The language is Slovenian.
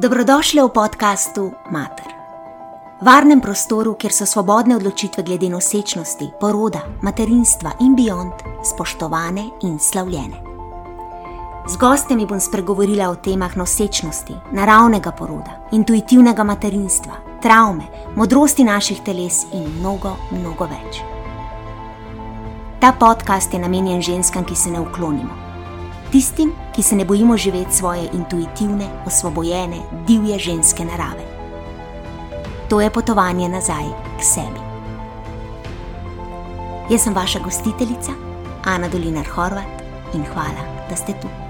Dobrodošli v podkastu Mater. Varnem prostoru, kjer so svobodne odločitve glede nosečnosti, poroda, materinstva in beyond spoštovane in slavljene. Z gostemi bom spregovorila o temah nosečnosti, naravnega poroda, intuitivnega materinstva, travme, modrosti naših teles in mnogo, mnogo več. Ta podcast je namenjen ženskam, ki se ne uklonimo tistim, ki se ne bojimo živeti svoje intuitivne, osvobojene, divje ženske narave. To je potovanje nazaj k sebi. Jaz sem vaša gostiteljica, Ana Dolinar Horvat in hvala, da ste tu.